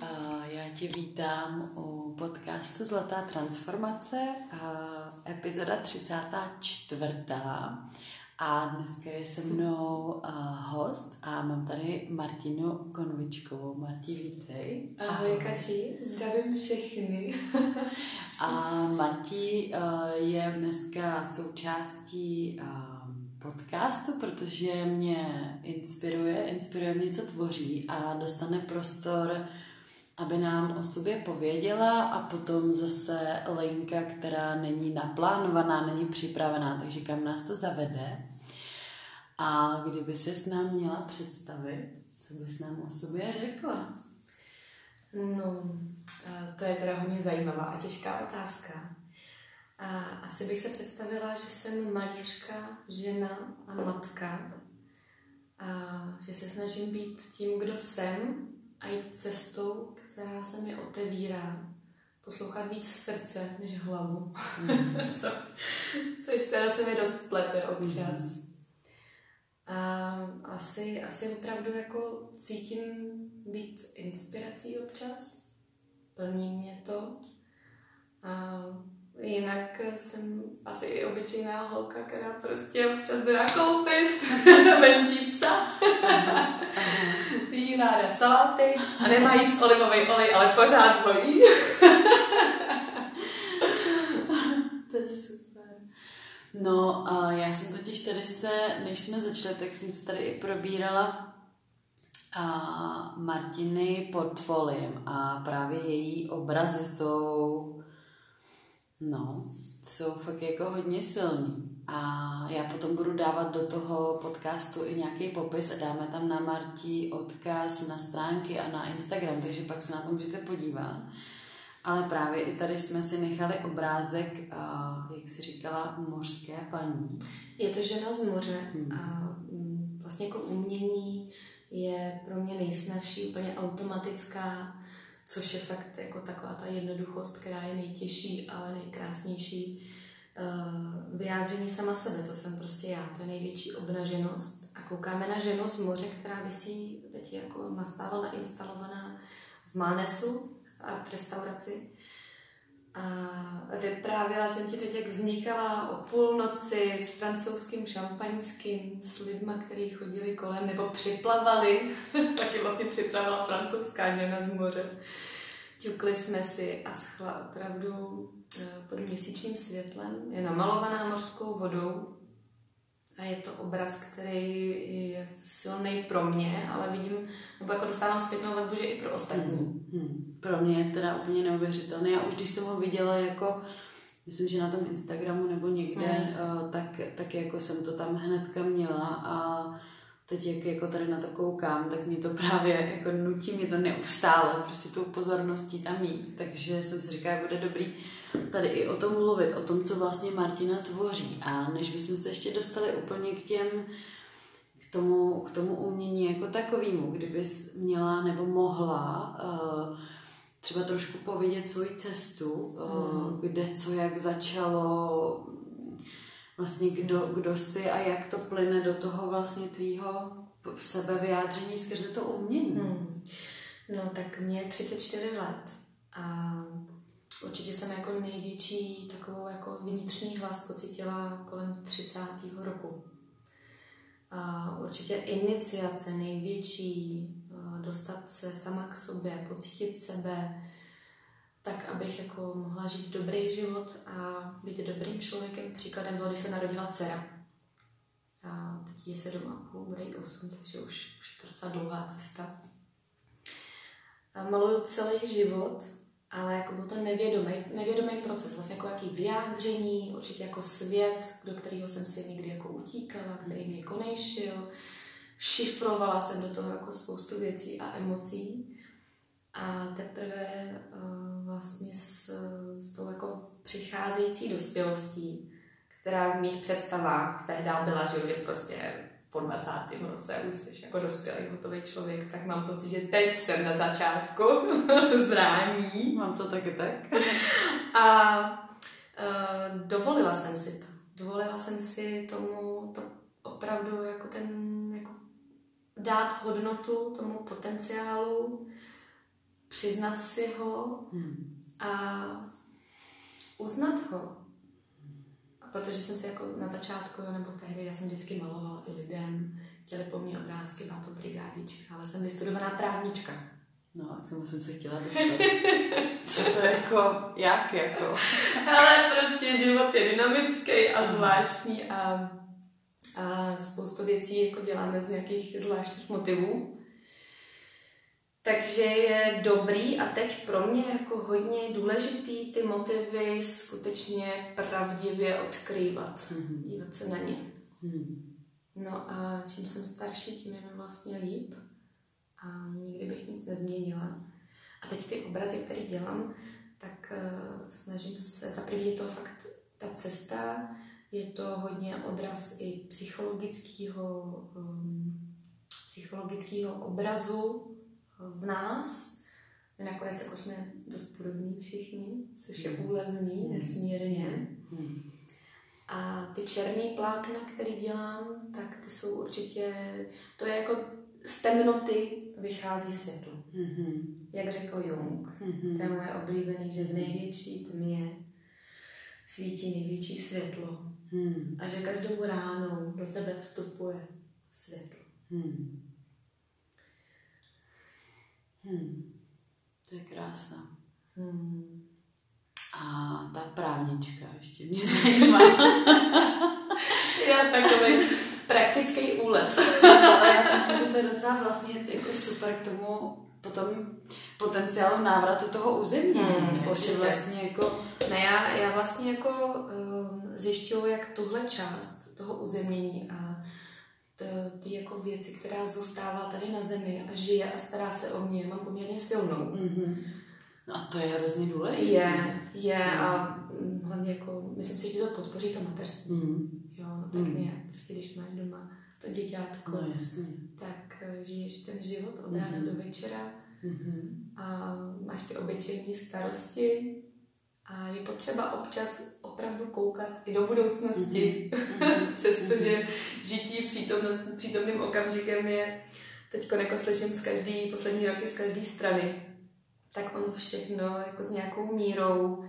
a já tě vítám u podcastu Zlatá transformace, a epizoda 34. A dneska je se mnou host a mám tady Martinu Konvičkovou. Marti, vítej. Ahoj, Kači, zdravím všechny. a Marti je dneska součástí podcastu, protože mě inspiruje, inspiruje mě, co tvoří a dostane prostor, aby nám o sobě pověděla a potom zase Lenka, která není naplánovaná, není připravená, takže kam nás to zavede. A kdyby se s nám měla představit, co bys nám o sobě řekla? No, to je teda hodně zajímavá a těžká otázka. A asi bych se představila, že jsem malířka, žena a matka. A že se snažím být tím, kdo jsem a jít cestou, která se mi otevírá. Poslouchat víc srdce než hlavu. Mm. Co, což teda se mi dost plete občas. Mm. A asi, asi opravdu jako cítím být inspirací občas. Plní mě to. A Jinak jsem asi i obyčejná holka, která prostě občas jde nakoupit, menší psa, jí ráda saláty a nemá jíst olivový olej, ale pořád ho jí. to je super. No, a já jsem totiž tady se, než jsme začali, tak jsem se tady i probírala a Martiny portfoliem a právě její obrazy jsou No, jsou fakt jako hodně silný. A já potom budu dávat do toho podcastu i nějaký popis a dáme tam na Marti odkaz na stránky a na Instagram, takže pak se na to můžete podívat. Ale právě i tady jsme si nechali obrázek, jak si říkala, mořské paní. Je to žena z moře hmm. a mm, vlastně jako umění je pro mě nejsnažší, úplně automatická což je fakt jako taková ta jednoduchost, která je nejtěžší, ale nejkrásnější. Uh, vyjádření sama sebe, to jsem prostě já, to je největší obnaženost. A koukáme na ženu z moře, která vysí teď jako nastálo nainstalovaná v Mánesu, v art restauraci. A vyprávěla jsem ti teď, jak vznikala o půlnoci s francouzským šampaňským, s lidma, kteří chodili kolem nebo připlavali. Taky vlastně připravila francouzská žena z moře. Ťukli jsme si a schla opravdu eh, pod měsíčním světlem. Je namalovaná mořskou vodou a je to obraz, který je silný pro mě, ale vidím, nebo jako dostávám zpětnou vazbu, že i pro ostatní. Hmm, hmm. Pro mě je teda úplně neuvěřitelný. Já už když jsem ho viděla jako, myslím, že na tom Instagramu nebo někde, hmm. tak, tak jako jsem to tam hnedka měla a teď jak jako tady na to koukám, tak mě to právě jako nutí mě to neustále prostě tou pozorností tam mít, takže jsem si říkala, bude dobrý tady i o tom mluvit, o tom, co vlastně Martina tvoří a než bychom se ještě dostali úplně k těm k tomu, k tomu umění jako takovému, kdybys měla nebo mohla uh, třeba trošku povědět svoji cestu, uh, mm. kde co jak začalo, vlastně kdo, kdo jsi a jak to plyne do toho vlastně tvýho sebevyjádření skrze to umění. Hmm. No tak mě 34 let a určitě jsem jako největší takovou jako vnitřní hlas pocitila kolem 30. roku. A určitě iniciace největší, dostat se sama k sobě, pocítit sebe, tak abych jako mohla žít dobrý život a být dobrým člověkem. Příkladem bylo, když se narodila dcera. A teď je sedm a půl, bude jí takže už, už je to docela dlouhá cesta. A maluju celý život, ale jako byl to nevědomý, nevědomý proces, vlastně jako jaký vyjádření, určitě jako svět, do kterého jsem se někdy jako utíkala, který mě konejšil. Šifrovala jsem do toho jako spoustu věcí a emocí. A teprve uh, vlastně s, s tou jako přicházející dospělostí, která v mých představách tehdy byla, že, že prostě po 20. roce už jsi jako dospělý, hotový člověk, tak mám pocit, že teď jsem na začátku zrání. Mám to taky tak. A uh, dovolila jsem si to. Dovolila jsem si tomu to opravdu jako ten, jako dát hodnotu tomu potenciálu, přiznat si ho Hmm. a uznat ho. Protože jsem si jako na začátku, nebo tehdy, já jsem vždycky malovala i lidem, chtěli po mně obrázky, byla to brigádička, ale jsem vystudovaná právnička. No a k tomu jsem se chtěla dostat. Co to jako, jak jako? Ale prostě život je dynamický a zvláštní a, a spoustu věcí jako děláme z nějakých zvláštních motivů. Takže je dobrý a teď pro mě jako hodně důležitý ty motivy skutečně pravdivě odkrývat, Mhm. dívat se na ně. Hmm. No a čím jsem starší, tím je mi vlastně líp a nikdy bych nic nezměnila. A teď ty obrazy, které dělám, tak uh, snažím se, za prvý je to fakt ta cesta, je to hodně odraz i psychologického, um, psychologického obrazu v nás. My nakonec jako jsme dost podobní všichni, což je úlevný nesmírně. Hmm. A ty černý plátna, které dělám, tak ty jsou určitě, to je jako z temnoty vychází světlo. Mhm. Jak řekl Jung, Mhm. to je moje oblíbený, že v největší tmě svítí největší světlo Hmm. a že každou ránou do tebe vstupuje světlo. Hmm. Hmm. To je krása. Hmm. A ta právnička ještě mě zajímá. Já takový praktický úlet. Ale já si myslím, že to je docela vlastně jako super k tomu potom potenciálu návratu toho území. Hmm, vlastně jako Ne, já, já vlastně jako um, zjišťuju, jak tuhle část toho uzemnění a ty jako věci, která zůstává tady na zemi a žije a stará se o mě, mám poměrně silnou. Mhm. No a to je hrozně důležité. Je, je a mm, hlavně jako, myslím si, že to podpoří to mateřství. Mhm. Jo, no tak Mm. nějak, prostě když máš doma to děťátko, No jasně. tak eh, žiješ ten život od rána Mhm. do večera Mhm. a máš ty obyčejné starosti a je potřeba občas opravdu koukat i do budoucnosti, Mhm. přestože žití přítomnost, přítomným okamžikem je teď jako slyším z každý, poslední roky z každé strany, tak ono všechno jako s nějakou mírou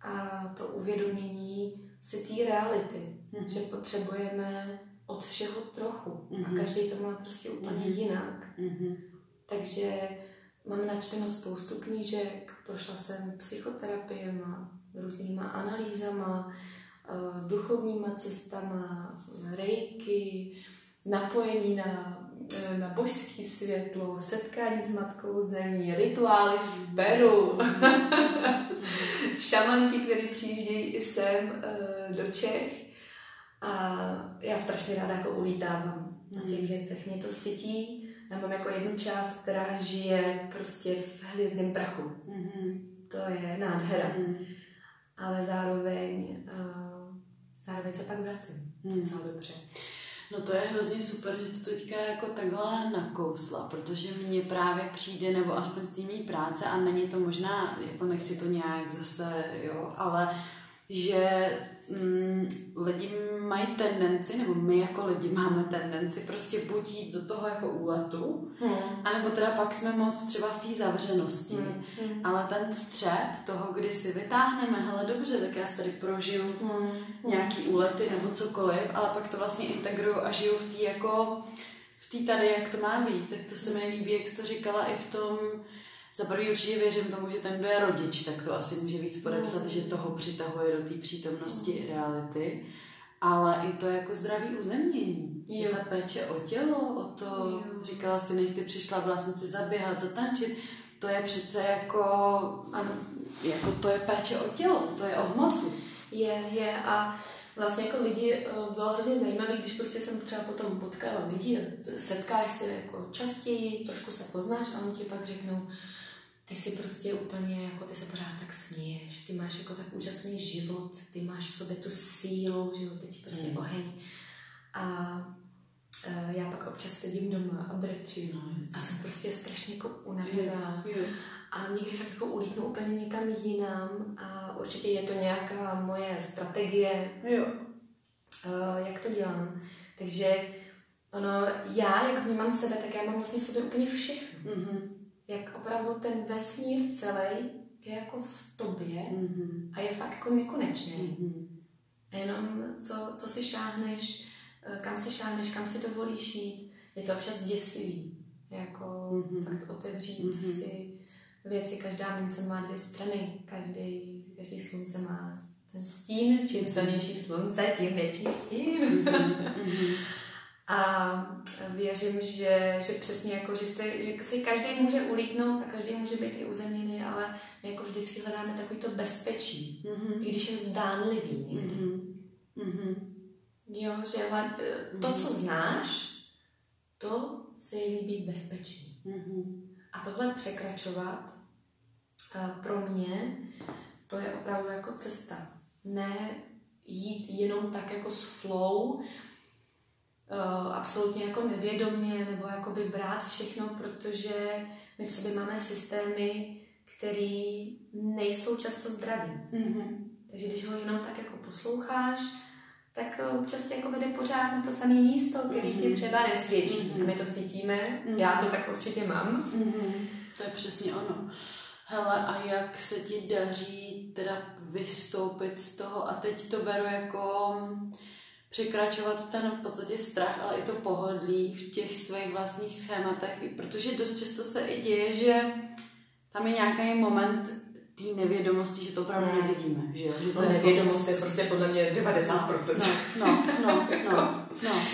a to uvědomění si té reality, Mhm. že potřebujeme od všeho trochu a Mhm. každý to má prostě úplně Mhm. jinak. Mhm. Takže mám načteno spoustu knížek, prošla jsem psychoterapiema, různýma analýzama, eh, duchovníma cestama, rejky, napojení na, eh, na božský světlo, setkání s Matkou Zemí, rituály v Peru, šamanky, které přijíždějí i sem eh, do Čech. A já strašně ráda jako ulítávám na těch věcech. Mě to sytí. Já mám jako jednu část, která žije prostě v hvězdném prachu. Mhm. To je nádhera. Mhm. Ale zároveň, uh, zároveň se pak vracím. Hmm. Docela dobře. No to je hrozně super, že to teďka jako takhle nakousla, protože mně právě přijde, nebo aspoň z té mý práce, a není to možná, jako nechci to nějak zase, jo, ale že mm, lidi mají tendenci, nebo my jako lidi máme tendenci prostě buď jít do toho jako úletu, Hmm. anebo teda pak jsme moc třeba v té zavřenosti. Hmm. Hmm. Ale ten střed toho, kdy si vytáhneme, hele dobře, tak já si tady prožiju Hmm. nějaký úlety nebo cokoliv, ale pak to vlastně integruju a žiju v té jako, v té tady, jak to má být. Tak to se mi líbí, jak jsi to říkala i v tom, za prvý určitě věřím tomu, že ten, kdo je rodič, tak to asi může víc podepsat, Mm. že toho přitahuje do té přítomnosti reality, ale i to jako zdravý uzemnění. Jo. Ta péče o tělo, o to, Jo. říkala si, než jsi přišla vlastně si zaběhat, zatančit, to je přece jako, ano, jako to je péče o tělo, to je o hmotu. Je, je a vlastně jako lidi eh, bylo hrozně zajímavé, když prostě jsem třeba potom potkala lidi, setkáš se jako častěji, trošku se poznáš a oni ti pak řeknou, ty si prostě úplně, jako ty se pořád tak směješ, ty máš jako tak úžasný život, ty máš v sobě tu sílu, že jo, teď prostě Mm. oheň. A eh, já pak občas sedím doma a brečím No, a jsem prostě strašně jako unavená. Jo. A někdy fakt jako ulítnu úplně někam jinam a určitě je to nějaká moje strategie, Jo. uh, jak to dělám. Takže ono, já, jak vnímám sebe, tak já mám vlastně v sobě úplně všechno. Mhm. Jak opravdu ten vesmír celý je jako v tobě Mhm. a je fakt jako nekonečný. Mhm. A jenom co, co si šáhneš, eh, kam si šáhneš, kam si dovolíš jít, je to občas děsivý. Jako Mhm. fakt otevřít Mhm. si věci, každá mince má dvě strany, každý, každý slunce má ten stín, čím silnější slunce, tím větší stín. Mhm. A věřím, že, že přesně jako, že, jste, že si každý může ulítnout a každý může být i uzemněný, ale my jako vždycky hledáme takový to bezpečí, Mhm. i když je zdánlivý někdy. Mhm. Mhm. Jo, že to, co znáš, to se jí líbí bezpečný. Mhm. A tohle překračovat eh, pro mě, to je opravdu jako cesta. Ne jít jenom tak jako s flow, eh, absolutně jako nevědomně, nebo jakoby brát všechno, protože my v sobě máme systémy, které nejsou často zdraví. Mhm. Takže když ho jenom tak jako posloucháš, tak eh, občas tě jako vede pořád na to samé místo, který ti třeba nesvědčí. Mhm. A my to cítíme, Mhm. já to tak určitě mám. Mhm. To je přesně ono. Hele, a jak se ti daří teda vystoupit z toho, a teď to beru jako překračovat ten v podstatě strach, ale i to pohodlí v těch svých vlastních schématech, protože dost často se i děje, že tam je nějaký moment té nevědomosti, že to opravdu Mm. nevidíme, že jo? Že To je nevědomost je prostě podle mě 90%. No, no, no, no, no.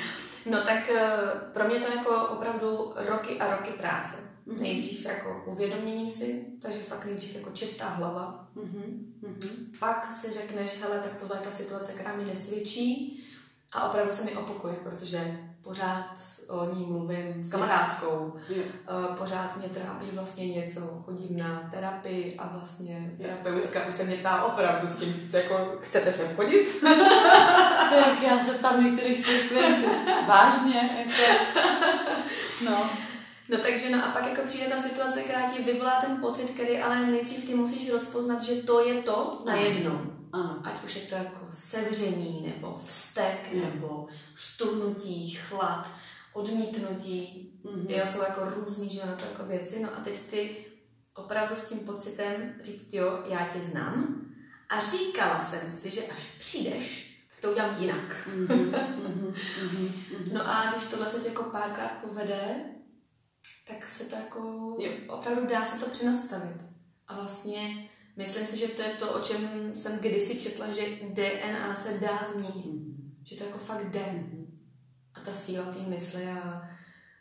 No tak eh, pro mě to jako opravdu roky a roky práce. Mhm. Nejdřív jako uvědomění si, takže fakt nejdřív jako čistá hlava. Mhm, mhm. Pak si řekneš, hele, tak tohle je ta situace, která mi nesvědčí a opravdu se mi opakuje, protože pořád o ní mluvím s kamarádkou. Eh, pořád mě trápí vlastně něco, chodím na terapii a vlastně terapeutka už se mě ptá opravdu s tím, chce, jako, chcete sem chodit? Tak já se ptám některých svých klientů. Vážně, jako... No. No takže no a pak jako přijde ta situace, která ti vyvolá ten pocit, který ale nejdřív ty musíš rozpoznat, že to je to najednou. Ano. Ať už je to jako sevření, nebo vztek, Mm. nebo stuhnutí, chlad, odmítnutí. Mhm. Jo, jsou jako různý, že na to jako věci. No a teď ty opravdu s tím pocitem říct, jo, já tě znám. A říkala jsem si, že až přijdeš, tak to udělám jinak. Mhm, mhm, mhm, mhm. No a když tohle se ti jako párkrát povede, tak se to jako Jo. opravdu dá se to přenastavit. A vlastně myslím si, že to je to, o čem jsem kdysi četla, že DNA se dá změnit. Že to jako fakt jde. A ta síla té mysli a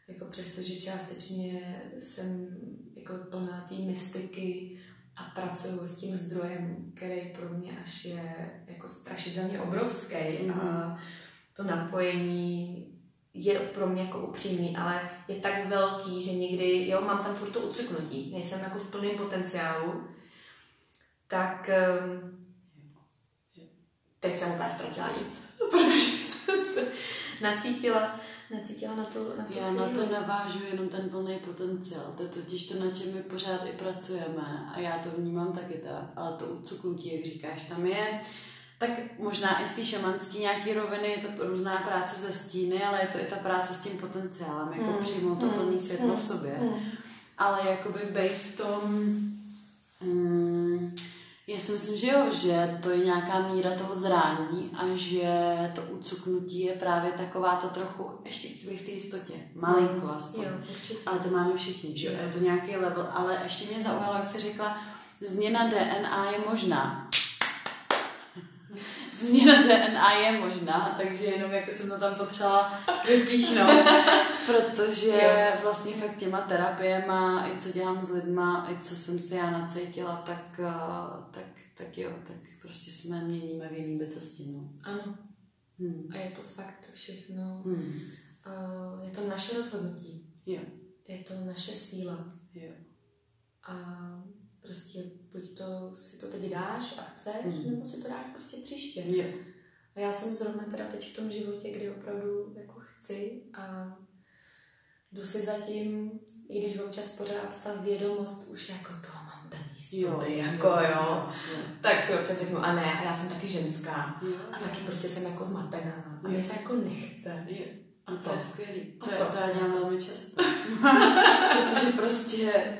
jako přesto, že částečně jsem jako plná té mystiky a pracuju s tím zdrojem, který pro mě až je jako strašidelně obrovský a to napojení je pro mě jako upřímný, ale je tak velký, že někdy, jo, mám tam furt to ucuknutí, nejsem jako v plném potenciálu, tak um, teď jsem úplně ztratila jít, protože jsem se nacítila, nacítila na tu, na tu Já na to navážu jenom ten plný potenciál. To je totiž to, na čem my pořád i pracujeme a já to vnímám taky tak, ale to ucuknutí, jak říkáš, tam je tak možná i z té šamanské nějaký roviny je to různá práce ze stíny, ale je to i ta práce s tím potenciálem, jako Mm, přijmout to mm, plný světlo mm, v sobě. mm. Ale jakoby být v tom... Mm, já si myslím, že jo, že to je nějaká míra toho zrání a že to ucuknutí je právě taková ta trochu, ještě chci být v té jistotě, malinko aspoň. Jo, určitě. Ale to máme všichni, že jo, je to nějaký level, ale ještě mě zaujalo, jak jsi řekla, změna DNA je možná. Změna DNA je možná, takže jenom jako jsem to tam potřebovala vypíchnout, protože vlastně fakt těma terapiema, i co dělám s lidma, i co jsem si já nacítila, tak, eh, tak, tak jo, tak prostě jsme měníme v jiný bytosti, no. Ano. Hmm. A je to fakt všechno, Hmm. uh, je to naše rozhodnutí, Jo, je to naše síla. jo. A prostě buď to si to teď dáš a chceš, Mhm. nebo si to dáš prostě příště. Jo. A já jsem zrovna teda teď v tom životě, kdy opravdu jako chci a jdu si zatím, i když občas pořád ta vědomost už jako to mám v sobě, jako jo, jo. tak si občas řeknu, a ne, a já jsem taky ženská. Jo, A jo. taky prostě jsem jako zmatená. A Jo. mě se jako nechce. Jo. A to co? je skvělý. A To, co? to já dělám velmi často. Protože že prostě,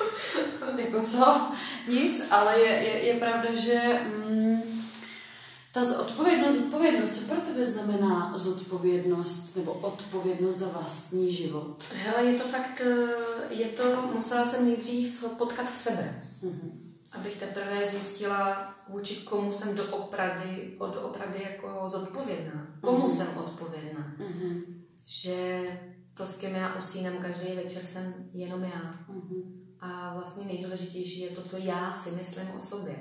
jako co, nic, ale je, je, je pravda, že mm, ta odpovědnost, odpovědnost, co pro tebe znamená zodpovědnost nebo odpovědnost za vlastní život? Hele, je to fakt, eh, je to, musela jsem nejdřív potkat sebe. Mm-hmm. Abych teprve zjistila, vůči komu jsem doopravdy, doopravdy jako zodpovědná. Komu mm-hmm. jsem odpovědná. Mm-hmm. Že to, s kým já usínám každý večer, jsem jenom já. Mm-hmm. A vlastně nejdůležitější je to, co já si myslím o sobě.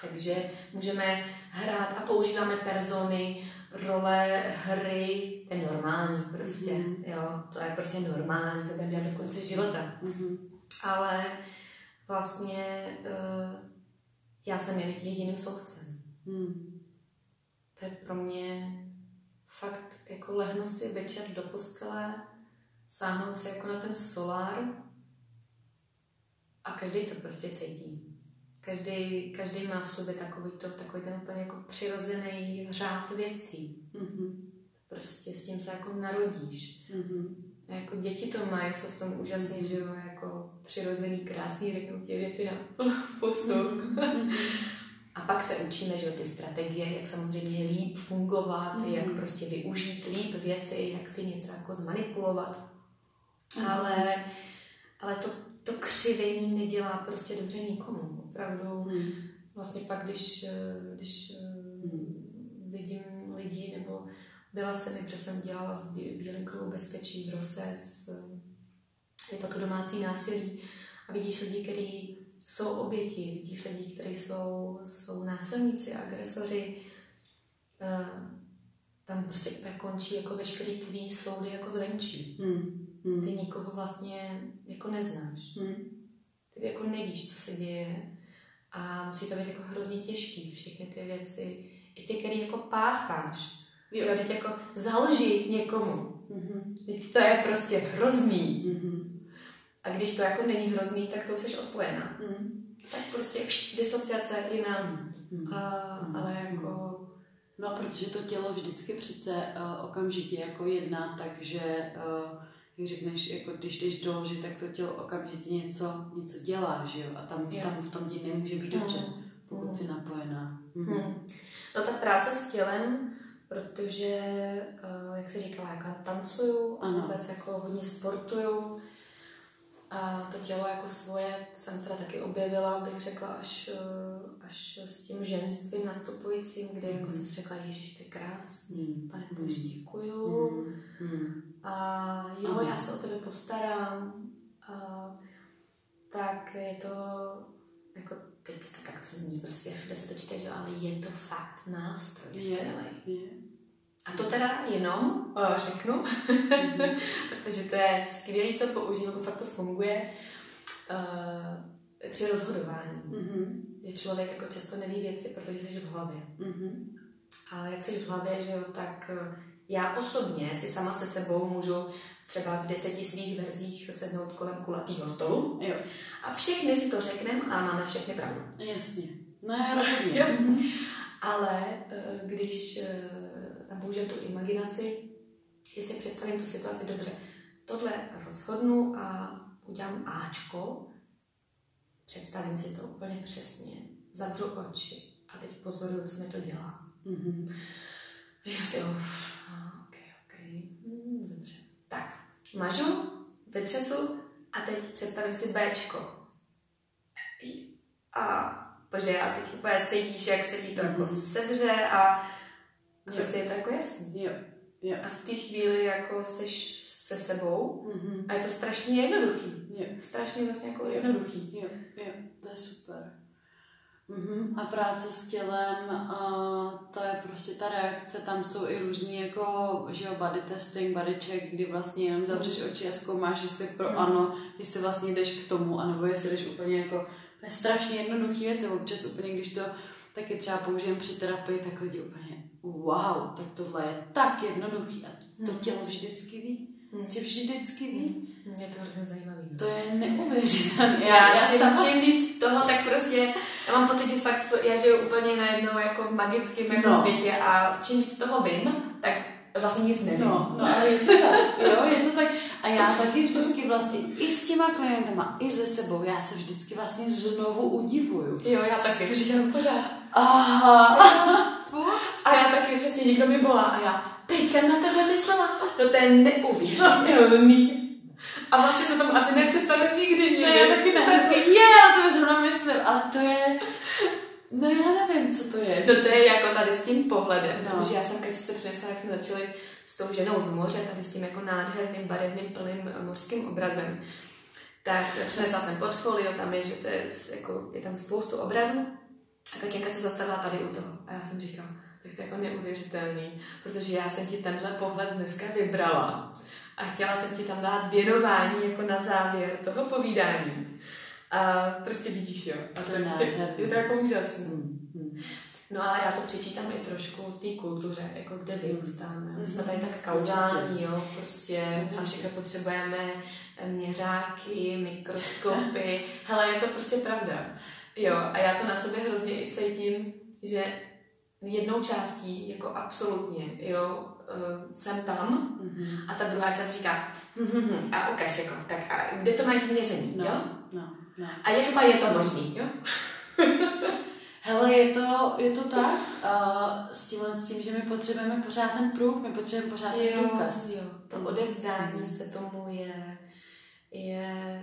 Takže můžeme hrát a používáme persony, role, hry, to je normální prostě, mm-hmm. jo, to je prostě normální, to budeme dělat do konce života. Mm-hmm. Ale vlastně uh, já jsem jediným soudcem. Mm. To je pro mě fakt, jako lehnu si večer do postele, sáhnout se jako na ten solár a každý to prostě cítí. Každý, každý má v sobě takový, to, takový ten úplně jako přirozený řád věcí. Mm-hmm. Prostě s tím se jako narodíš. Mm-hmm. A jako děti to mají, jsou v tom úžasný, mm-hmm. že jo, jako přirozený, krásný, řeknou ti věci na pusu. Mm-hmm. A pak se učíme, že ty strategie, jak samozřejmě líp fungovat, mm-hmm. jak prostě využít líp věci, jak si něco jako zmanipulovat. Mm-hmm. Ale, ale to, to křivení nedělá prostě dobře nikomu opravdu hmm. vlastně pak, když, eh, když hmm. vidím lidi, nebo byla jsem, protože jsem dělala v Bílém kruhu bezpečí v Rose, je to to domácí násilí a vidíš lidi, kteří jsou oběti, vidíš lidi, kteří jsou, jsou násilníci, agresoři, uh, tam prostě úplně končí jako veškerý tvý soudy jako zvenčí. Hmm. Hmm. Ty nikoho vlastně jako neznáš. Hmm. Ty jako nevíš, co se děje a musí to být jako hrozně těžký, všechny ty věci, i ty, které jako pácháš. Jo, jo teď jako zalži někomu. Mm-hmm. Teď to je prostě hrozný. Mm-hmm. A když to jako není hrozný, tak to už jsi odpojená. Mm-hmm. Tak prostě disociace jinam. Mm-hmm. A, mm-hmm. ale jako... No, protože to tělo vždycky přece uh, okamžitě jako jedná, takže uh, jak řekneš, jako když jdeš do loži, tak to tělo okamžitě něco, něco dělá, že jo? A tam, jo. tam v tom ti nemůže být dobře, mm. pokud mm. jsi napojená. Mm. Mm. No ta práce s tělem, protože, uh, jak jsi říkala, jako tancuju a vůbec jako hodně sportuju, a to tělo jako svoje jsem teda taky objevila, bych řekla, až, eh, až s tím ženstvím nastupujícím, kde mm. jako jsem si řekla, Ježíš, ty krásný, mm. pane Bože, děkuju. Mm. A jo, Aha. já se o tebe postarám. A, tak je to, jako teď to tak to zní prostě, všude se to čte, že ale je to fakt nástroj skvělý. A to teda jenom uh, řeknu, mm-hmm. protože to je skvělé, co používám, fakt to funguje uh, při rozhodování. Mm-hmm. Je člověk jako často neví věci, protože jsi v hlavě. Mm-hmm. Ale jak jsi v hlavě, že jo, tak uh, já osobně si sama se sebou můžu třeba v deseti svých verzích sednout kolem kulatého stolu jo. a všechny si to řekneme a máme všechny pravdu. Jasně. No já rozumím. Ale když tam použijem tu imaginaci, že si představím tu situaci dobře. Tohle rozhodnu a udělám Ačko, představím si to úplně přesně, zavřu oči a teď pozoruju, co mi to dělá. Mm-hmm. Říkám si, uf, ok, ok, hmm, dobře. Tak, mažu, vytřesu a teď představím si Bčko. A protože já teď úplně cítíš, jak se ti to mm-hmm. jako sedře a Jo. Prostě je to jako jasný. Jo. Jo. A v té chvíli jako seš se sebou mm-hmm. a je to strašně jednoduchý. Jo. Strašně vlastně jako jednoduchý. Jo, jo, to je super. Mm-hmm. A práce s tělem, a to je prostě ta reakce, tam jsou i různý jako, že jo, body testing, body check, kdy vlastně jenom zavřeš mhm. oči a zkoumáš, jestli pro mm. ano, jestli vlastně jdeš k tomu, anebo jestli jdeš úplně jako, to je strašně jednoduchý věc, občas úplně, když to taky třeba použijem při terapii, tak lidi úplně wow, tak tohle je tak jednoduchý a to hmm. tělo vždycky ví. Hmm. Si vždycky ví. Hmm. Je to hrozně zajímavé. No. To je neuvěřitelné. Já, já čím, sama... čím víc toho, tak prostě já mám pocit, že fakt já žiju úplně najednou jako v magickém jako no. světě a čím víc toho vím, tak vlastně nic nevím. No, no ale je to tak, jo, je to tak. A já taky vždycky vlastně i s těma klientama, i ze sebou, já se vždycky vlastně znovu udivuju. Jo, já taky říkám pořád. Aha. a já taky přesně někdo mi volá a já, teď jsem na tebe myslela, no to je neuvěřitelný. A vlastně se tam asi nepřestanu nikdy nikdy. Ne, já taky ne. Vždycky, je, já to zrovna myslím, ale to je, no já nevím, co to je. No to je jako tady s tím pohledem, No. protože já jsem když se přinesla, jak jsme začali s tou ženou z moře, tady s tím jako nádherným, barevným, plným eh, mořským obrazem, tak přinesla jsem portfolio, tam je, že to je, jako, je tam spoustu obrazů a Kačenka se zastavila tady u toho a já jsem říkala, tak to je jako neuvěřitelný, protože já jsem ti tenhle pohled dneska vybrala a chtěla jsem ti tam dát věnování jako na závěr toho povídání. A prostě vidíš, jo. A to, To je, prostě, je to jako úžasný. Hmm, hmm. No ale já to přičítám i trošku té kultuře, jako kde vyrůstáme. My jsme tady tak Mhm. kauzální, jo, prostě a všechno potřebujeme měřáky, mikroskopy. Hele, je to prostě pravda. Jo, a já to na sobě hrozně i cítím, že jednou částí, jako absolutně, jo, eh, jsem tam Mhm. a ta druhá část říká, hm, hm, hm, a ukaž jako, tak a kde to máš změření, No, jo? no, no. A jak je to možný, jo? Hele, je to, je to tak, uh, s tímhle s tím, že my potřebujeme pořád ten proof, my potřebujeme pořád ten důkaz. jo. To odevzdání se tomu je, je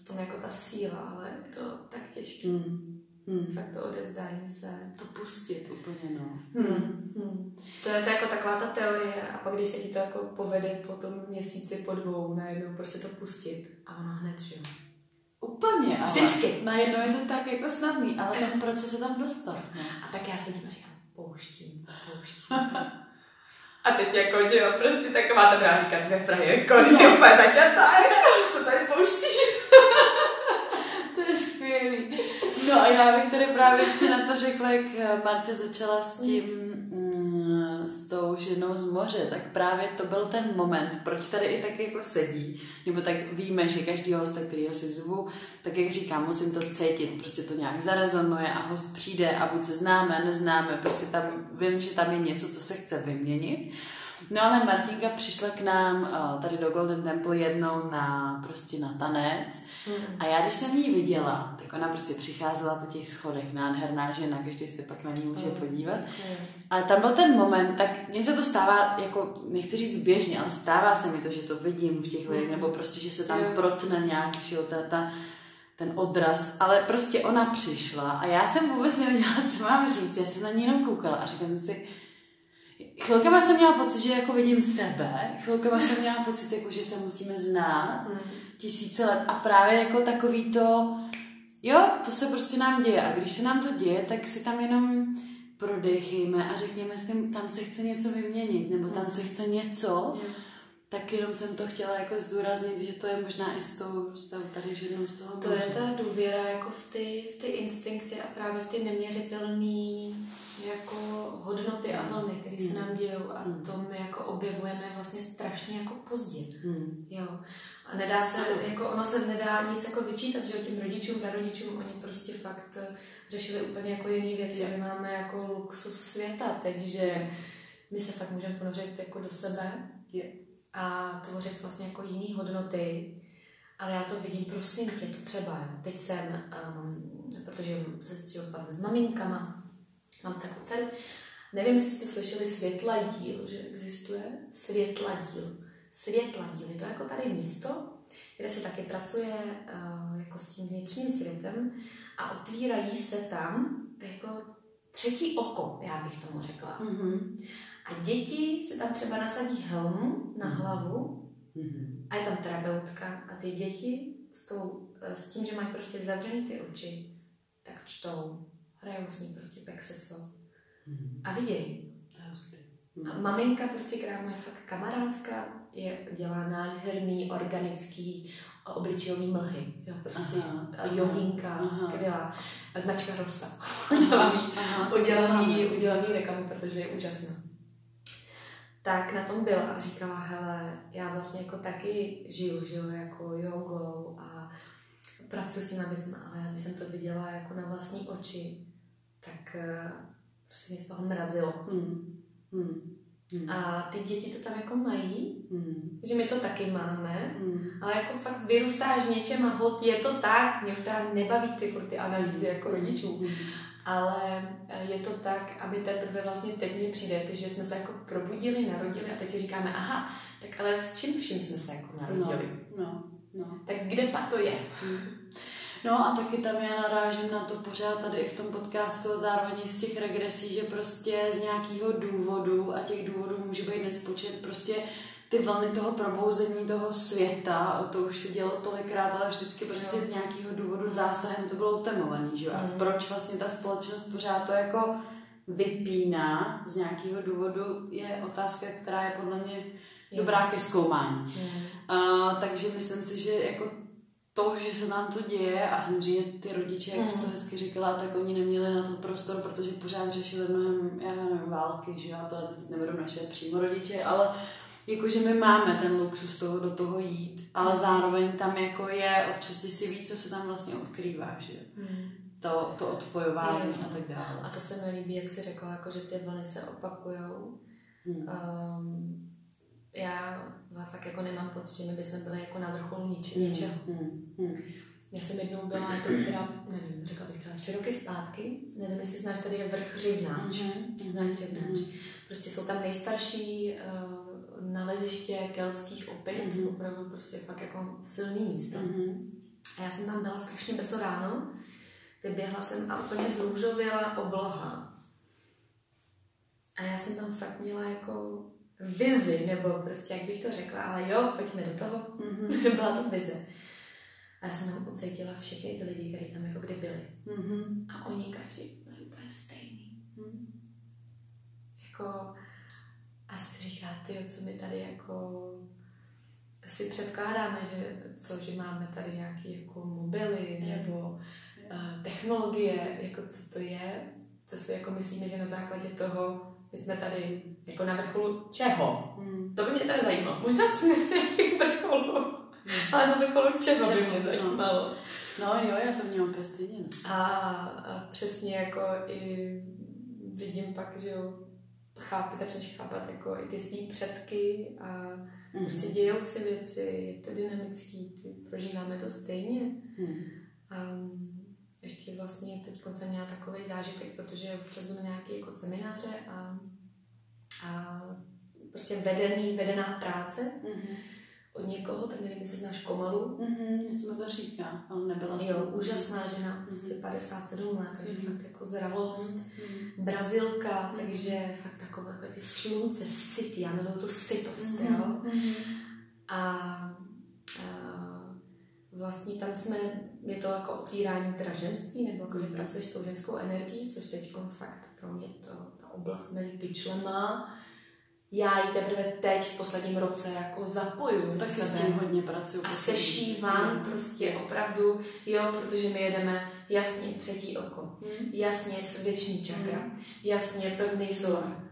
v tom jako ta síla, ale je to tak těžké. Hmm. Hmm. Fakt to odevzdání se. To pustit úplně, no. Hmm. Hmm. To je to jako taková ta teorie a pak když se ti to jako povede po tom měsíci, po dvou, najednou prostě to pustit a ono hned, že jo. Úplně, ale Vždycky. najednou je to tak jako snadný, ale ten proces se tam dostat. No. A tak já sedím a říkám, pouštím, pouštím. A teď jako, že jo, prostě taková ta druhá říká, tvoje frajerko, teď je úplně zaťatá, co tady pouštíš? To je skvělý. No a já bych tady právě ještě na to řekla, jak eh, Marta začala s tím, mm, s tou ženou z moře, tak právě to byl ten moment, proč tady i tak jako sedí, nebo tak víme, že každý host, kterýho si zvu, tak jak říkám, musím to cítit, prostě to nějak zarezonuje a host přijde a buď se známe, neznáme, prostě tam vím, že tam je něco, co se chce vyměnit. No ale Martinka přišla k nám eh, tady do Golden Temple jednou na prostě na tanec. A já když jsem ji viděla, tak ona prostě přicházela po těch schodech, nádherná žena, každý se pak na ní může podívat. Ale tam byl ten moment, tak mně se to stává, jako nechci říct běžně, ale stává se mi to, že to vidím v těch lidech, nebo prostě, že se tam Jo. protne nějak, že jo, ta, ta, ten odraz, ale prostě ona přišla a já jsem vůbec nevěděla, co mám říct, já jsem na ní jenom koukala a říkám si, chvilkama jsem měla pocit, že jako vidím sebe, chvilkama jsem měla pocit, jako, že se musíme znát tisíce let. A právě jako takový to, jo, to se prostě nám děje. A když se nám to děje, tak si tam jenom prodechejme a řekněme si, tam se chce něco vyměnit, nebo tam se chce něco, Jo. Tak jenom jsem to chtěla jako zdůraznit, že to je možná i s tou, s tou tady ženou z toho To je moře. ta důvěra jako v ty, v ty instinkty a právě v ty neměřitelné jako hodnoty a vlny, které se nám dějou a Mm. to my jako objevujeme vlastně strašně jako pozdě. Hmm. Jo. A nedá se, jako ono se nedá nic jako vyčítat, že těm rodičům, prarodičům, oni prostě fakt eh, řešili úplně jako jiné věci. My máme jako luxus světa teď, že my se fakt můžeme ponořit jako do sebe Je. A tvořit vlastně jako jiný hodnoty. Ale já to vidím, prosím tě, to třeba, teď jsem, um, protože se s bavím s maminkama, mám takovou dceru, nevím, jestli jste slyšeli světla díl, že existuje světla díl. Světla díl, je to jako tady místo, kde se taky pracuje uh, jako s tím vnitřním světem a otvírají se tam jako třetí oko, já bych tomu řekla. Mhm. A děti si tam třeba nasadí helmu na hlavu Mhm. a je tam terapeutka a ty děti s, tou, eh, s tím, že mají prostě zavřený ty oči, tak čtou, hrajou s ní prostě pexeso Mhm. a vidějí. A maminka prostě, která moje fakt kamarádka, je, dělá nádherný, organický obličejový mlhy. Jo, prostě Aha, joginka, aha. skvělá. Značka Rosa. udělám jí, udělám jí reklamu, protože je úžasná. Tak na tom byla a říkala, hele, já vlastně jako taky žiju, žiju jako jogou a pracuji s těma věcmi, ale já když jsem to viděla jako na vlastní oči, tak eh, prostě mě z toho mrazilo. Hmm. Hmm. Hmm. A ty děti to tam jako mají, Hmm. že my to taky máme, Hmm. ale jako fakt vyrůstáš v něčem a hod je to tak, mě už teda nebaví ty furt ty analýzy jako rodičů, Hmm. Ale eh, je to tak, aby teprve vlastně teď mi přijde, že jsme se jako probudili, narodili a teď si říkáme, aha, tak ale s čím vším jsme se jako No, narodili? no, no. Tak kde pak to je? No a taky tam já narážím na to pořád tady i v tom podcastu a zároveň z těch regresí, že prostě z nějakého důvodu, a těch důvodů může být nespočet, prostě ty vlny toho probouzení toho světa, to už se dělo tolikrát, ale vždycky prostě Jo. z nějakého důvodu zásahem to bylo utemovaný, že jo? A Mhm. proč vlastně ta společnost pořád to jako vypíná z nějakého důvodu, je otázka, která je podle mě dobrá ke zkoumání. A, takže myslím si, že jako to, že se nám to děje a samozřejmě ty rodiče, jak jsi to Mhm. hezky říkala, tak oni neměli na to prostor, protože pořád řešili mnohem, já nevím, války, že jo, to nebudu naše přímo rodiče, ale jakože my máme ten luxus toho do toho jít, ale zároveň tam jako je, občas ty si ví, co se tam vlastně odkrývá, že. Hmm. To, to odpojování Jo. a tak dále. A to se mi líbí, jak jsi řekla, jako, že ty vlny se opakujou. Hmm. Um, já fakt jako nemám pocit, že my bychom byli jako na vrcholu nič, něčeho. Hmm. Hmm. Já jsem jednou byla, je to teda, nevím, řekla bych tři roky zpátky, nevím, jestli znáš, tady je vrch Řivnáč. Mhm. Znáš Řivnáč. Mhm. Prostě jsou tam nejstarší uh, naleziště keltských opět, Mhm. opravdu prostě fakt jako silný místo. Mhm. A já jsem tam byla strašně brzo ráno, vyběhla jsem a úplně zrůžověla obloha. A já jsem tam fakt měla jako vizi, nebo prostě jak bych to řekla, ale jo, pojďme do toho. Mhm. Byla to vize. A já jsem tam ucítila všechny ty lidi, kteří tam jako kdy byli. Mhm. A oni každý byli úplně stejný. Mhm. Jako, a si říká, ty, co my tady jako si předkládáme, že co, že máme tady nějaké jako mobily nebo uh, technologie, jako co to je, to si jako myslíme, že na základě toho my jsme tady jako na vrcholu čeho? Mhm. To by mě tady zajímalo. Možná jsme na vrcholu, ale na vrcholu čeho by mě no. zajímalo. No jo, já to vnímám úplně stejně. no. A, a přesně jako i vidím pak, že jo, chápu, začneš chápat jako i ty svý předky a Mhm. prostě dějou se věci, je to dynamický, ty prožíváme to stejně. Mhm. A ještě vlastně teď jsem měla takový zážitek, protože občas jdu na nějaké jako semináře a, a prostě vedený, vedená práce Mhm. Od někoho, tak nevím, jestli znáš Komalu. Mhm, něco mi to říká, ale nebyla Jo, jsem. úžasná žena, prostě 57 let, takže Mhm. fakt jako zralost. Mhm. Brazilka, takže fakt takové jako ty slunce, syty, já miluju tu sytost, Mhm. jo. Mhm. A, a vlastně tam jsme, je to jako otvírání teda ženství, nebo jako, že pracuješ s tou ženskou energií, což teď fakt pro mě to, ta oblast mezi tyčlema, já ji teprve teď v posledním roce jako zapojuju do Taky s sebe. tím hodně pracuji. A sešívám Mhm. prostě opravdu, jo, protože my jedeme jasně třetí oko, Mhm. jasně srdeční čakra, Mm. jasně pevný solar.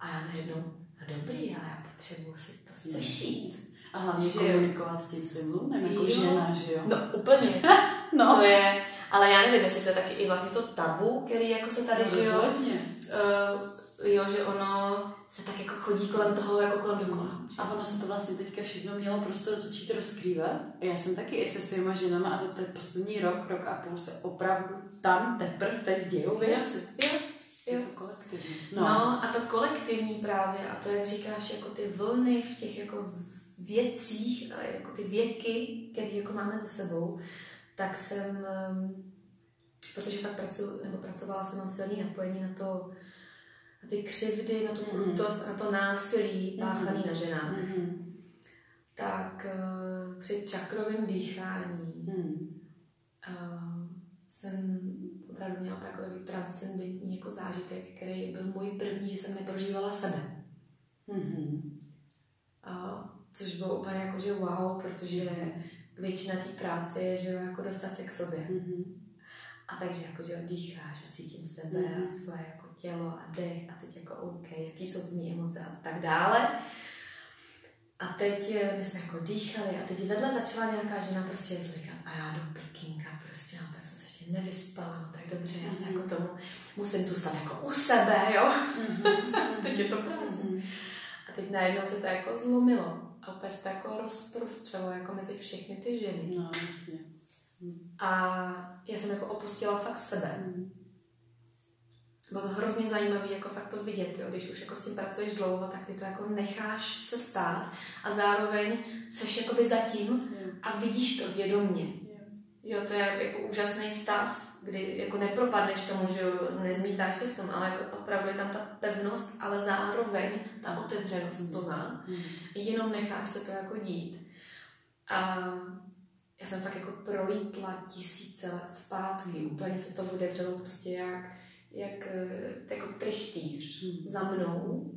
A já najednou, no dobrý, ale já potřebuji si to sešít. A hlavně Že jo. komunikovat s tím svým lunem, jako Jo. žena, že jo? No úplně, no. to je, ale já nevím, jestli to je taky i vlastně to tabu, který jako se tady, že jo, uh, jo, že ono se tak jako chodí kolem toho, jako kolem dokola. A ono se to vlastně teďka všechno mělo prostor začít rozkrývat. A já jsem taky i se svýma ženama a to ten poslední rok, rok a půl se opravdu tam teprve teď dějou věci. Jo, Je jo. to kolektivní. No. no a to kolektivní právě a to, jak říkáš, jako ty vlny v těch jako věcích, a jako ty věky, které jako máme za sebou, tak jsem, um, protože fakt pracuji, nebo pracovala jsem, mám silný napojení na to, na ty křivdy, na tu Mhm. krutost, na to násilí páchaný Mhm. na ženách, Mhm. tak uh, při čakrovém dýchání Mhm. uh, jsem opravdu měla jako takový transcendentní jako zážitek, který byl můj první, že jsem neprožívala sebe. Mhm. A, což bylo úplně jako, že wow, protože většina té práce je, že jo, jako dostat se k sobě. Mhm. A takže jako, že jo, dýcháš a cítím sebe Mhm. a svoje jako tělo a dech a teď jako OK, jaký jsou mý emoce a tak dále. A teď eh, my jsme jako dýchali a teď vedle začala nějaká žena prostě říkat a já do prkínka prostě, no, tak jsem se ještě nevyspala, no tak dobře, já se jako tomu musím zůstat jako u sebe, jo. teď je to prázdný. A teď najednou se to jako zlomilo a opět se to jako rozprostřelo jako mezi všechny ty ženy. No, jasně. A já jsem jako opustila fakt sebe. Bylo to hrozně zajímavé jako fakt to vidět, jo? když už jako s tím pracuješ dlouho, tak ty to jako necháš se stát a zároveň seš jakoby zatím a vidíš to vědomně. Jo, to je jako úžasný stav, kdy jako nepropadneš tomu, že jo, nezmítáš se v tom, ale jako opravdu je tam ta pevnost, ale zároveň ta otevřenost plná. Jenom necháš se to jako dít. A já jsem fakt jako prolítla tisíce let zpátky, úplně se to otevřelo prostě jak, jak eh, jako trichtýř Hmm. za mnou.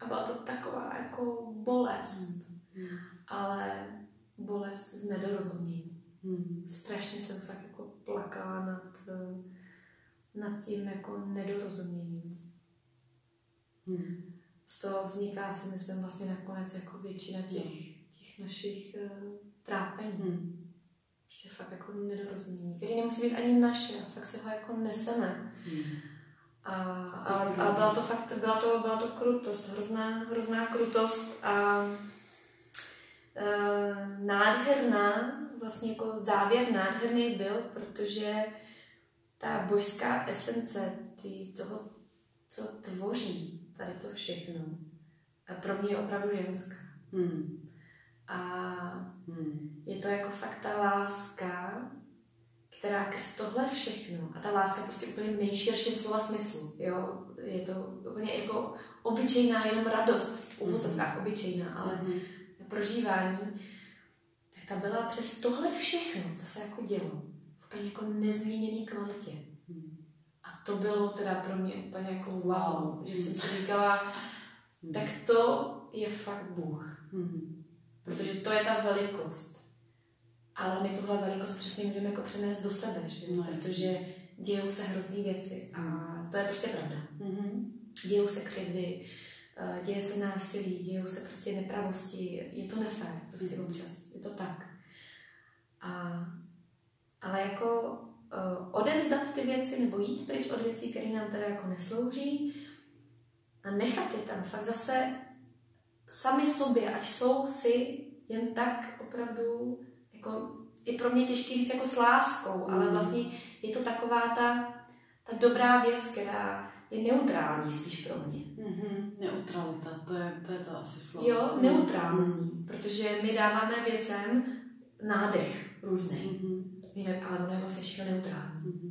A byla to taková jako bolest, ale bolest z nedorozumění. Hmm. Strašně jsem fakt jako plakala nad, eh, nad tím jako nedorozuměním. Hmm. Z toho vzniká si myslím vlastně nakonec jako většina těch, těch našich uh, trápení. Hmm. Prostě fakt jako nedorozumění, který nemusí být ani naše, fakt si ho jako neseme. Hmm. A, a, a byla to fakt, byla to, byla to krutost, hrozná, hrozná krutost a e, nádherná, vlastně jako závěr nádherný byl, protože ta božská esence ty, toho, co tvoří tady to všechno, a pro mě je opravdu ženská. Hmm. A Hmm. je to jako fakt ta láska, která krz tohle všechno, a ta láska prostě úplně v nejširším slova smyslu, jo, je to úplně jako obyčejná jenom radost, v uvozovkách obyčejná, ale Mhm. prožívání, tak ta byla přes tohle všechno, co se jako dělo, v úplně jako nezměněný kvalitě. A to bylo teda pro mě úplně jako wow, že jsem si říkala, tak to je fakt Bůh. Hmm. Protože to je ta velikost. Ale my tuhle velikost přesně můžeme jako přenést do sebe, že? No, protože dějou se hrozný věci a to je prostě pravda. Mhm. Dějou se křivdy, eh, děje se násilí, dějou se prostě nepravosti, je to nefér prostě Mhm. občas, je to tak. A, ale jako uh, odevzdat ty věci nebo jít pryč od věcí, které nám teda jako neslouží a nechat je tam fakt zase sami sobě, ať jsou si jen tak opravdu jako i pro mě těžký říct jako s láskou, ale Mm. vlastně je to taková ta, ta dobrá věc, která je neutrální spíš pro mě. Mhm. Neutralita, to je, to je to asi slovo. Jo, neutrální, protože my dáváme věcem nádech různý, Mhm. jinak, ale ono je vlastně všechno neutrální. Mhm.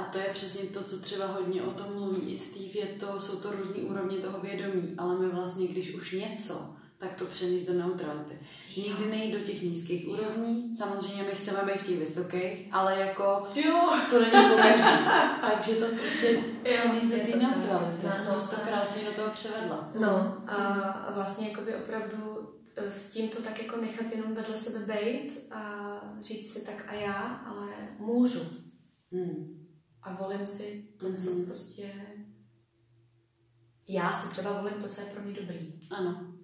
A to je přesně to, co třeba hodně o tom mluví Steve, je to, jsou to různé úrovně toho vědomí, ale my vlastně, když už něco, tak to přenést do neutrality. Nikdy nejít do těch nízkých úrovní, samozřejmě my chceme být v těch vysokých, ale jako Jo. to není po každý. Takže to prostě přenést do té neutrality. No, to jsi to krásně do toho převedla. No a, a vlastně jakoby opravdu eh, s tím to tak jako nechat jenom vedle sebe bejt a říct si tak a já, ale můžu. Hmm. A volím si to, co Mhm. prostě... Já si třeba volím to, co je pro mě dobrý. Ano.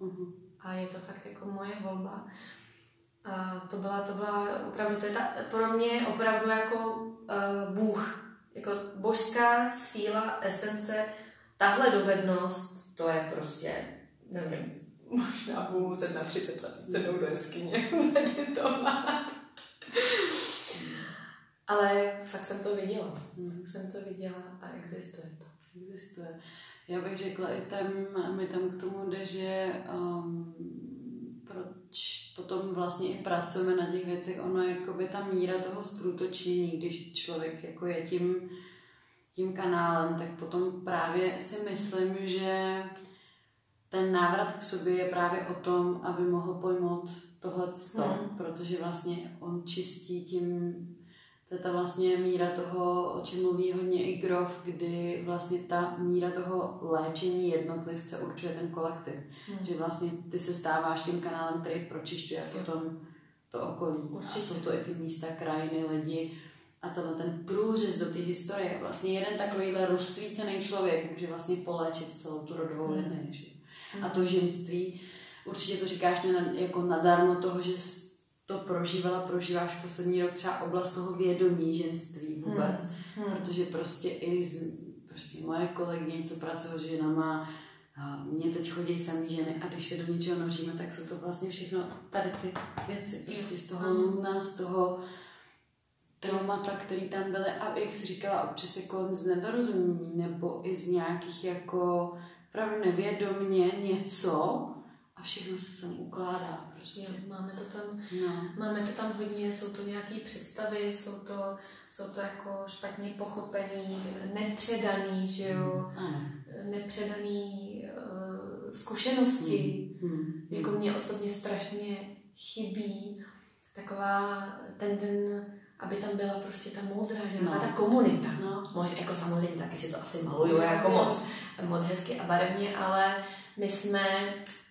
Mhm. A je to fakt jako moje volba. A to byla, to byla opravdu, to je ta, pro mě opravdu jako uh, Bůh. Jako božská síla, esence, tahle dovednost, to je prostě, nevím, možná budu muset na 30 let sednout do jeskyně meditovat. Ale fakt jsem to viděla. Mhm. Fakt jsem to viděla a existuje to. Existuje. Já bych řekla i tam, mi tam k tomu jde, že um, proč potom vlastně i pracujeme na těch věcech, ono je jakoby ta míra toho zprůtočnění, když člověk jako je tím, tím kanálem, tak potom právě si myslím, že ten návrat k sobě je právě o tom, aby mohl pojmout tohle Hmm. protože vlastně on čistí tím to je ta vlastně míra toho, o čem mluví hodně i Grof, kdy vlastně ta míra toho léčení jednotlivce určuje ten kolektiv. Hmm. Že vlastně ty se stáváš tím kanálem, který pročišťuje Jo. potom to okolí. Určitě. A jsou to i ty místa, krajiny, lidi. A tenhle ten průřez do té historie, vlastně jeden takovýhle rozsvícený člověk může vlastně poléčit celou tu rodovou Hmm. linii. Mm. A to ženství, určitě to říkáš ne, jako nadarmo toho, že to prožívala, prožíváš poslední rok třeba oblast toho vědomí ženství vůbec. Mm. Mm. Protože prostě i z, prostě moje kolegyně, co pracují s ženama, a mě teď chodí samý ženy a když se do něčeho noříme, tak jsou to vlastně všechno tady ty věci. Prostě z toho luna, z toho témata, který tam byly a jak jsi říkala, občas jako z nedorozumění nebo i z nějakých jako opravdu nevědomně něco a všechno se tam ukládá. Prostě. Jo, máme to tam, no. máme to tam hodně, jsou to nějaké představy, jsou to, jsou to jako špatně pochopený, nepředaný, že jo, mm. nepředaný uh, zkušenosti. Mm. Mm. Jako mě osobně strašně chybí taková ten den aby tam byla prostě ta moudra, že no. ta komunita. No. Mož, jako samozřejmě taky si to asi maluju no, jako moc, moc hezky a barevně, ale my jsme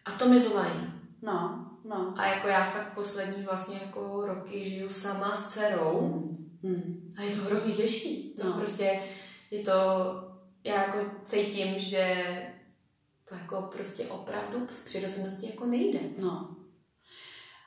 atomizovaní. No, no. A jako já fakt poslední vlastně jako roky žiju sama s dcerou hmm. Hmm. a je to hrozně těžký. To no. prostě je to, já jako cítím, že to jako prostě opravdu z přirozenosti jako nejde. No.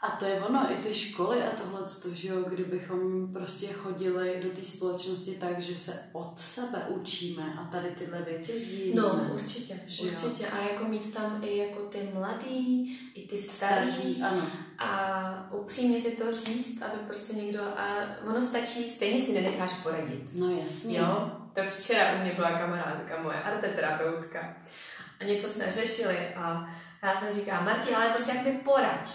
A to je ono, i ty školy a tohle, že jo, kdybychom prostě chodili do té společnosti tak, že se od sebe učíme a tady tyhle věci sdílíme. No, určitě, že určitě. Jo? A jako mít tam i jako ty mladý, i ty starý. starý ano. A upřímně si to říct, aby prostě někdo, a ono stačí, stejně si nenecháš poradit. No jasně. Jo, to včera u mě byla kamarádka moje, arteterapeutka. A něco jsme řešili a já jsem říkala, Marti, ale prostě jak mi poraď.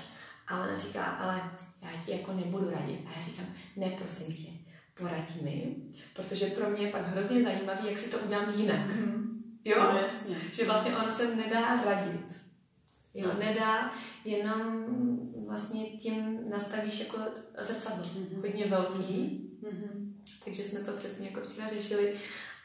A ona říká, ale já ti jako nebudu radit. A já říkám, ne, prosím tě, poradí mi, protože pro mě je pak hrozně zajímavý, jak si to udělám jinak. Mm-hmm. Jo? No, jasně. Že vlastně ono se nedá radit. Jo, no. nedá, jenom vlastně tím nastavíš jako zrcadlo, mm-hmm. hodně velký. Mm-hmm. Takže jsme to přesně jako včera řešili.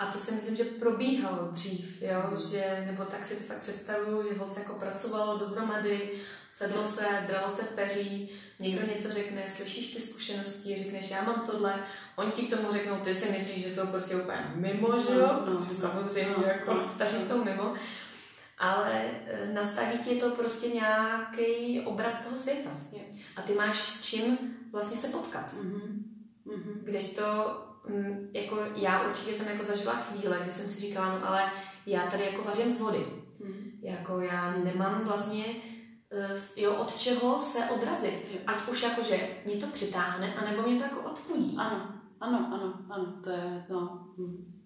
A to si myslím, že probíhalo dřív, jo? Mm. že, nebo tak si to fakt představuju, že holce jako pracovalo dohromady, sedlo se, dralo se peří, někdo něco řekne, slyšíš ty zkušenosti, řekneš, já mám tohle, oni ti k tomu řeknou, ty si myslíš, že jsou prostě úplně mimo, že jo, no, protože samozřejmě no, jako no, staří no. jsou mimo, ale e, nastaví ti to prostě nějaký obraz toho světa. Je. A ty máš s čím vlastně se potkat. Mm-hmm. Mm-hmm. Když to, mm, jako já určitě jsem jako zažila chvíle, kdy jsem si říkala, no ale já tady jako vařím z vody. Mm. Jako já nemám vlastně Eh, jo, od čeho se odrazit. Ať už jako, že mě to přitáhne, anebo mě to jako odpudí. Ano, ano, ano, ano, to je, no. Hm.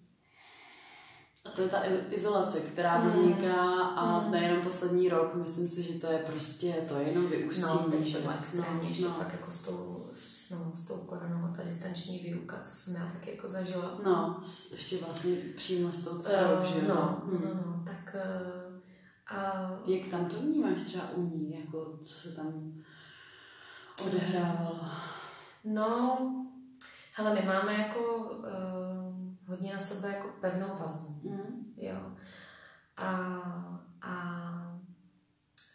A to je ta izolace, která hmm. vzniká a hmm. nejenom poslední rok, myslím si, že to je prostě, to je jenom vyústění. No, teď to bylo extrémně, ještě no. fakt jako s tou, s, no, s tou koronou a ta distanční výuka, co jsem já taky jako zažila. No, ještě vlastně přímo s tou dcerou, uh, že jo? No, no, no, no, tak uh, a... Jak tam to vnímáš třeba u ní, jako co se tam odehrávalo? No, hele, my máme jako uh, hodně na sebe jako pevnou vazbu, mm. jo. A, a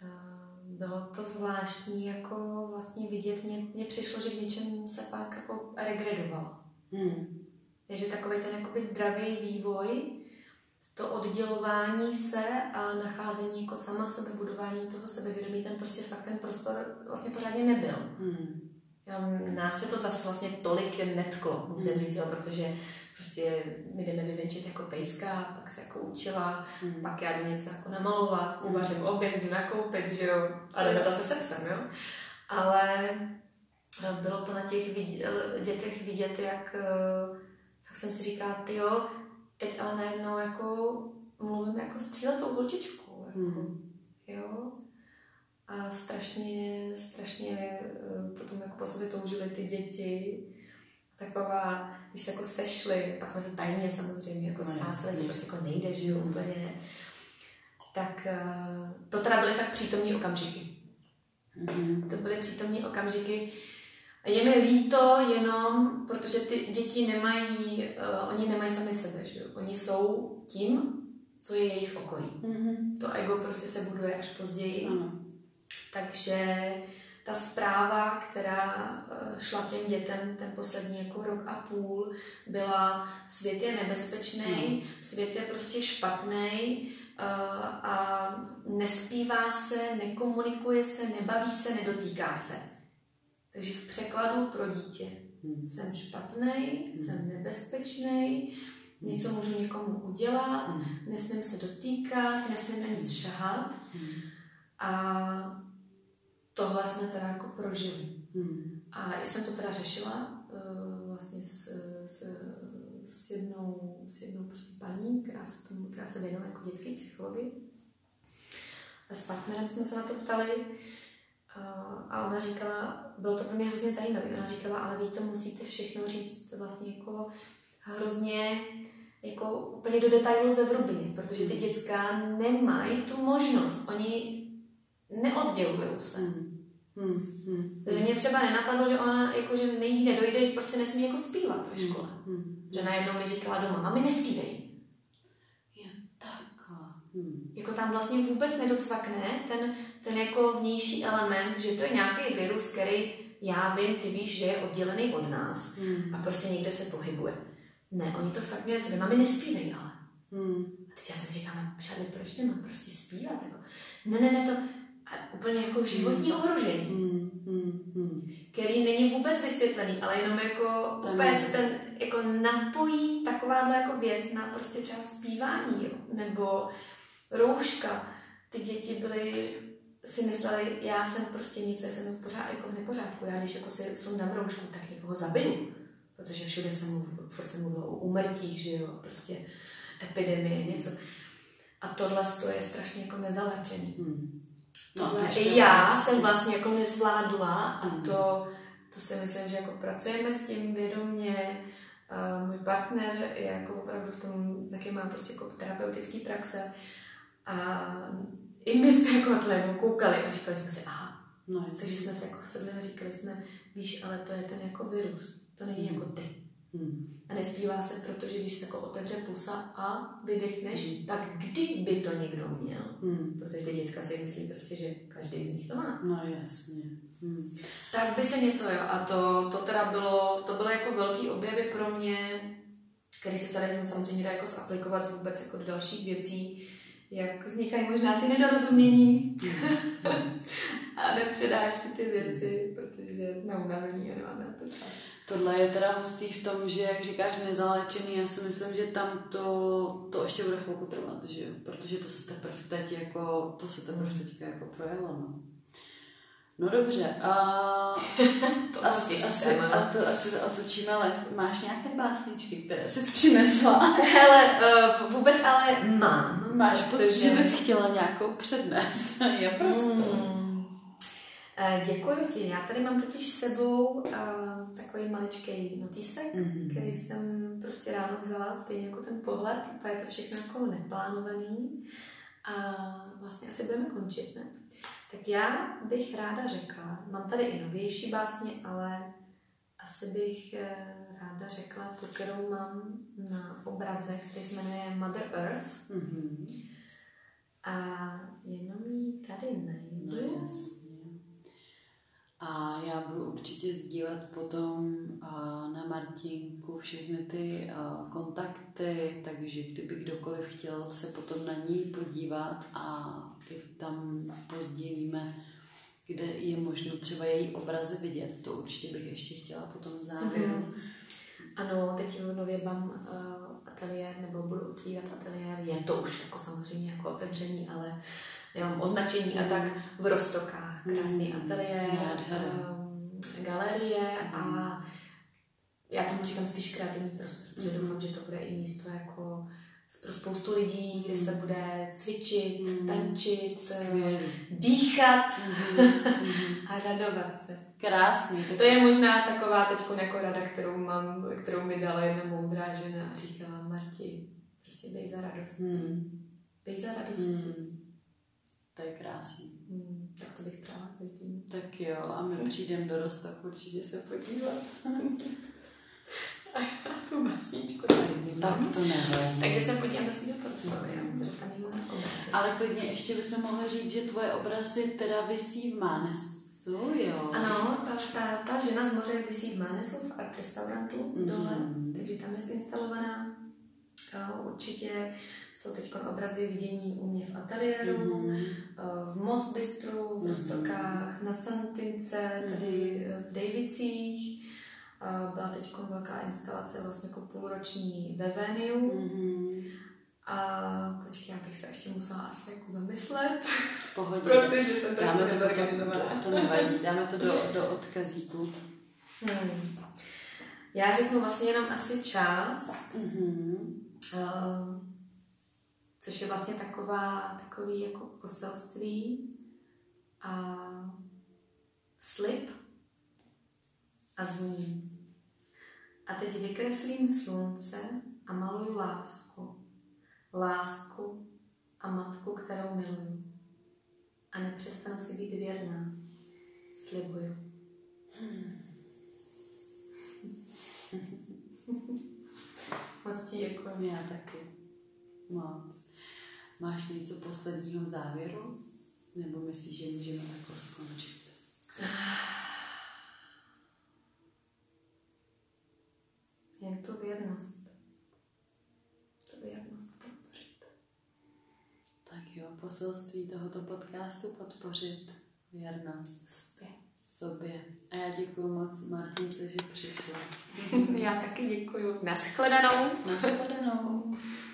uh, bylo to zvláštní jako vlastně vidět, mně, mně přišlo, že v něčem se pak jako regredovalo. Mm. Takže takový ten jakoby zdravý vývoj, to oddělování se a nacházení jako sama sebe, budování toho sebevědomí, ten prostě fakt ten prostor vlastně pořádně nebyl. Hmm. Nás se to zase vlastně tolik netklo, musím hmm. říct, jo, protože prostě my jdeme vyvenčit jako pejska, pak se jako učila, hmm. pak já jdu něco jako namalovat, hmm. uvařím oběd, jdu nakoupit, že jo, a jdeme zase se psem, jo. Ale bylo to na těch dětech vidět, jak tak jsem si říkala, ty jo, teď ale najednou jako mluvím jako s tříletou holčičkou. Jako, mm. Jo? A strašně, strašně eh, potom jako po sobě toužili ty děti. Taková, když se jako sešli, pak jsme se tajně samozřejmě jako no, scházeli, to prostě jako nejde, že jo, mm. úplně. Tak eh, to teda byly fakt přítomní okamžiky. Mm. To byly přítomní okamžiky, je mi líto jenom, protože ty děti nemají, uh, oni nemají sami sebe, že jo? Oni jsou tím, co je jejich okolí. Mm-hmm. To ego prostě se buduje až později. Ano. Takže ta zpráva, která eh, šla těm dětem ten poslední jako rok a půl, byla svět je nebezpečný, mm. svět je prostě špatný, a nespívá se, nekomunikuje se, nebaví se, nedotýká se. Takže v překladu pro dítě hmm. jsem špatný, hmm. jsem nebezpečný, něco můžu někomu udělat, hmm. nesmím se dotýkat, nesmím na nic šahat. Hmm. A tohle jsme teda jako prožili. Hmm. A já jsem to teda řešila uh, vlastně s, s, s, jednou, s jednou prostě paní, která se, tomu, která se věnuje jako dětské psychologii. A s partnerem jsme se na to ptali a ona říkala, bylo to pro mě hrozně zajímavé, ona říkala, ale vy to musíte všechno říct vlastně jako hrozně jako úplně do detailu zevrubně, protože ty děcka nemají tu možnost. Oni neoddělují se. Hmm. Hmm, hmm, Takže mě třeba nenapadlo, že ona jako, že nejí nedojde, proč se nesmí jako zpívat ve škole. Hmm, hmm, že najednou mi říkala doma, mami nespívej. Je takhle. Hmm. Jako tam vlastně vůbec nedocvakne ten, ten jako vnější element, že to je nějaký virus, který já vím, ty víš, že je oddělený od nás hmm. a prostě někde se pohybuje. Ne, oni to fakt měli, mami nespívej, ale. Hmm. A teď já jsem říkala, Šarli, proč nemám prostě zpívat? Jako, ne, ne, ne, to, úplně jako životní hmm. ohrožení, hmm, hmm, hmm. který není vůbec vysvětlený, ale jenom jako ten úplně se ten jako napojí takováhle jako věc na prostě třeba zpívání, jo? nebo rouška. Ty děti byly si mysleli, já jsem prostě nic, jsem v, pořád, jako v nepořádku. Já když jako si sundám roušku, tak někoho zabiju. Protože všude se mluvilo, furt o umrtích, že jo, prostě epidemie, něco. A tohle je strašně jako nezalečený. Hmm. No, to I já jsem vlastně jako nezvládla a mm. to, to si myslím, že jako pracujeme s tím vědomě. Uh, můj partner je jako opravdu v tom, taky má prostě jako terapeutický praxe a i my jsme jako na to jako koukali a říkali jsme si, aha, no, takže jsme se jako sedli a říkali jsme, víš, ale to je ten jako virus, to není mm. jako nespívá se, protože když se jako otevře pusa a vydechneš, hmm. tak kdyby to někdo měl. Hmm. Protože ty děcka si myslí prostě, že každý z nich to má. No jasně. Hmm. Tak by se něco, jo. A to, to teda bylo, to bylo jako velký objevy pro mě, který se tady samozřejmě dá jako zaplikovat vůbec jako do dalších věcí, jak vznikají možná ty nedorozumění a nepředáš si ty věci, protože jsme unavení a nemáme na to čas. Tohle je teda hustý v tom, že jak říkáš nezalečený, já si myslím, že tam to, to ještě bude chvilku trvat, že jo? protože to se teprve teď jako, to se teprve teď jako projelo, no. No dobře, a to asi, asi, a to, asi to otočíme list. Máš nějaké básničky, které jsi přinesla? Hele, uh, vůbec ale mám. Máš pocit, že bys chtěla nějakou přednes? Je prostě. Mm. Uh, děkuji ti. Já tady mám totiž s sebou uh, takový maličký notýsek, mm-hmm. který jsem prostě ráno vzala, stejně jako ten pohled. je to všechno jako neplánovaný. A vlastně asi budeme končit, ne? Tak já bych ráda řekla, mám tady i novější básně, ale asi bych eh, ráda řekla tu, kterou mám na obraze, který se jmenuje Mother Earth. Mm-hmm. A jenom ji tady najdu. No jasně. A já budu určitě sdílet potom na Martinku všechny ty kontakty, takže kdyby kdokoliv chtěl se potom na ní podívat a tam pozdílíme, kde je možno třeba její obrazy vidět, to určitě bych ještě chtěla potom v závěru. Mm-hmm. Ano, teď nově mám uh, ateliér, nebo budu otvírat ateliér, je to už jako samozřejmě jako otevření, ale nemám označení a tak v Rostokách. Krásný mm. ateliér, um, galerie a mm. já tomu říkám spíš kreativní prostor, protože mm. doufám, že to bude i místo jako pro spoustu lidí, kde se bude cvičit, mm. tančit, Skvělý. dýchat mm. a radovat se. Krásný. To je možná taková teď jako rada, kterou mám, kterou mi dala jedna moudrá žena a říkala, Marti, prostě bej za radost. Mm. Bej za radost. Mm. To je krásný. Hmm, tak to bych přála každým. Tak jo, a my přijdeme do Rostok určitě se podívat. a já tu básničku tady Tak to nevím. Takže se protože tam je obrazy. Ale klidně ještě bychom mohli říct, že tvoje obrazy teda vysí v Mánesu, jo? Ano, ta, ta, ta žena z moře vysí v Mánesu v art restaurantu mm. dole, takže tam je instalovaná Určitě jsou teď obrazy vidění u mě v ateliéru, mm-hmm. v Mosbystru, v Rostokách, na Santince, tady mm-hmm. v Davicích. Byla teď velká instalace, vlastně jako půlroční ve Veniu. Mm-hmm. A počkej, já bych se ještě musela asi jako zamyslet. Pohodě. Protože jsem to dáme to, to, to nevadí, dáme to do, do odkazíku. Hmm. Já řeknu vlastně jenom asi část. Mm-hmm. Uh, což je vlastně taková, takový jako poselství a slib a zní. A teď vykreslím slunce a maluju lásku. Lásku a matku, kterou miluju. A nepřestanu si být věrná. Slibuju. Hmm. Moc ti děkuji. Já taky. Moc. Máš něco posledního závěru? Nebo myslíš, že můžeme takhle skončit? Jak to věrnost? To věrnost podpořit. Tak jo, poselství tohoto podcastu podpořit věrnost sobě. sobě. A já děkuji moc Martince, že přišla. já taky děkuji. Naschledanou. Naschledanou.